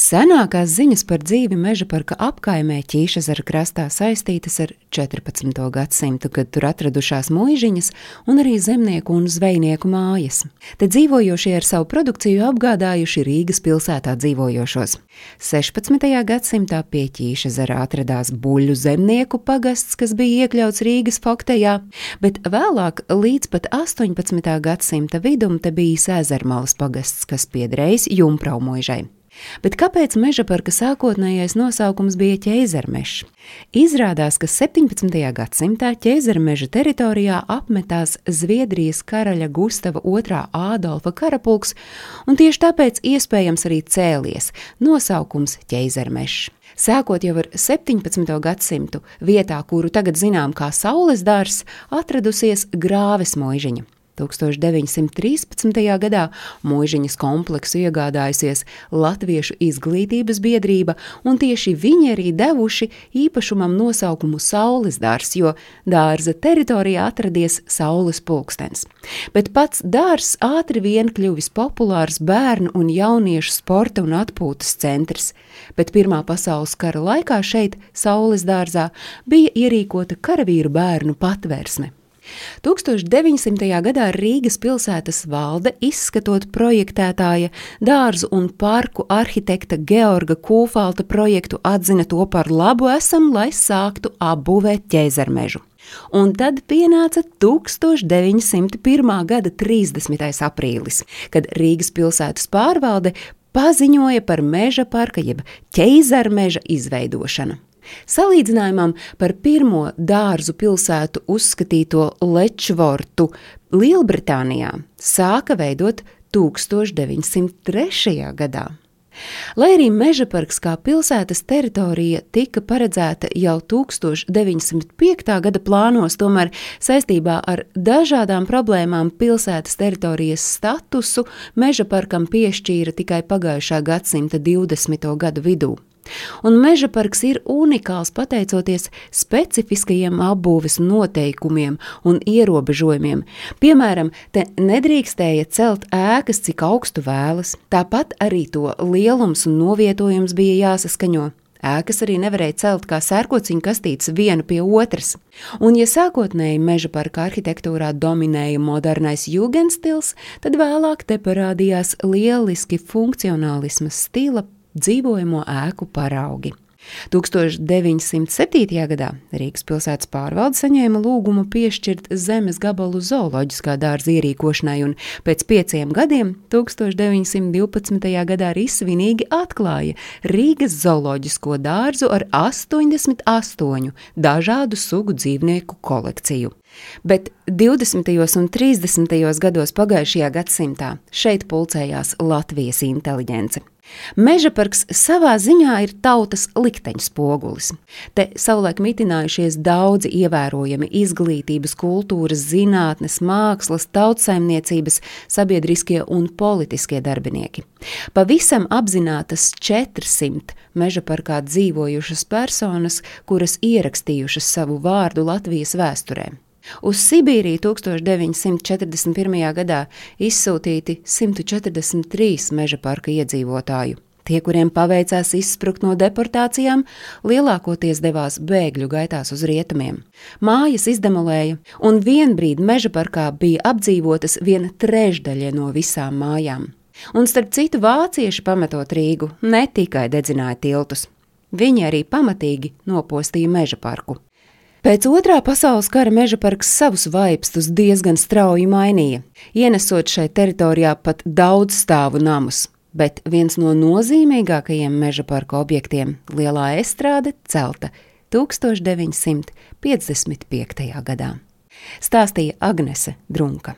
Senākās ziņas par dzīvi meža parka apkaimē Ķīšazara krastā saistītas ar 14. gadsimtu, kad tur atradušās mūžiņas un arī zemnieku un zvejnieku mājas. Te dzīvojošie ar savu produkciju apgādājuši Rīgas pilsētā dzīvojošos. 16. gadsimtā pie Ķīšazara atradās buļļu zemnieku pagasts, kas bija iekļauts Rīgas foktejā, bet vēlāk līdz pat 18. gadsimta vidum te bija Ezermalas pagasts, kas piederējis Jumpraumožai. Bet kāpēc meža parka sākotnējais nosaukums bija ķēzermežs? Izrādās, ka 17. gadsimtā ķēzermeža teritorijā apmetās Zviedrijas karaļa Gustava II Ādolfa karapulks, un tieši tāpēc iespējams arī cēlies nosaukums ķēzermežs. Sākot jau ar 17. gadsimtu, vietā, kuru tagad zinām kā Saules dārzs, atradusies grāves mūžiņa. 1913. gadā mūžiņas kompleksu iegādājusies Latviešu izglītības biedrība, un tieši viņi arī devuši īpašumam nosaukumu Saules dārs, jo dārza teritorijā atradies Saules pulkstens. Bet pats dārs ātri vien kļuvis populārs bērnu un jauniešu sporta un atpūtas centrs, bet Pirmā pasaules kara laikā šeit, Saules dārzā, bija ierīkota karavīru bērnu patvērsme. 1900. gadā Rīgas pilsētas valde, izskatot projektētāja dārzu un parku arhitekta Georga Kūfalta projektu, atzina to par labu esam, lai sāktu apbūvēt ķēzermežu. Un tad pienāca 1901. gada 30. aprīlis, kad Rīgas pilsētas pārvalde paziņoja par meža parka jeb ķēzermeža izveidošanu. Salīdzinājumam par pirmo dārzu pilsētu uzskatīto Lečvortu Lielbritānijā sāka veidot 1903. gadā. Lai arī meža parks kā pilsētas teritorija tika paredzēta jau 1905. gada plānos, tomēr saistībā ar dažādām problēmām pilsētas teritorijas statusu meža parkam piešķīra tikai pagājušā gadsimta 20. gadu vidū. Un meža parks ir unikāls pateicoties specifiskajiem apbūves noteikumiem un ierobežojumiem. Piemēram, te nedrīkstēja celt ēkas, cik augstu vēlas, tāpat arī to lielums un novietojums bija jāsaskaņo. Ēkas arī nevarēja celt kā sērkociņu kastītes vienu pie otras. Un, ja sākotnēji meža parka arhitektūrā dominēja modernais jūgenstils, tad vēlāk te parādījās lieliski funkcionālisma stila dzīvojamo ēku paraugi. 1907. gadā Rīgas pilsētas pārvalde saņēma lūgumu piešķirt zemes gabalu zooloģiskā dārza ierīkošanai, un pēc pieciem gadiem, 1912. gadā, arī svinīgi atklāja Rīgas zooloģisko dārzu ar 88 dažādu sugu dzīvnieku kolekciju. Bet 20. un 30. gados pagājušajā gadsimtā šeit pulcējās Latvijas inteligence. Meža parks savā ziņā ir tautas likteņa spogulis. Te savulaik mitinājušies daudzi ievērojami izglītības, kultūras, zinātnes, mākslas, tautsaimniecības, sabiedriskie un politiskie darbinieki. Pavisam apzinātas 400 meža parkā dzīvojušas personas, kuras ierakstījušas savu vārdu Latvijas vēsturē. Uz Sibīriju 1941. gadā izsūtīti 143 meža parka iedzīvotāju. Tie, kuriem paveicās izsprukt no deportācijām, lielākoties devās bēgļu gaitās uz rietumiem. Mājas izdemolēja, un vienbrīd meža parkā bija apdzīvotas viena trešdaļa no visām mājām. Un starp citu, vācieši pametot Rīgu ne tikai dedzināja tiltus, viņi arī pamatīgi nopostīja meža parku. Pēc otrā pasaules kara meža parks savus vaipstus diezgan strauji mainīja, ienesot šai teritorijā pat daudz stāvu namus. Bet viens no nozīmīgākajiem meža parka objektiem - Lielā estrāde celta 1955. gadā. Stāstīja Agnese Drunka.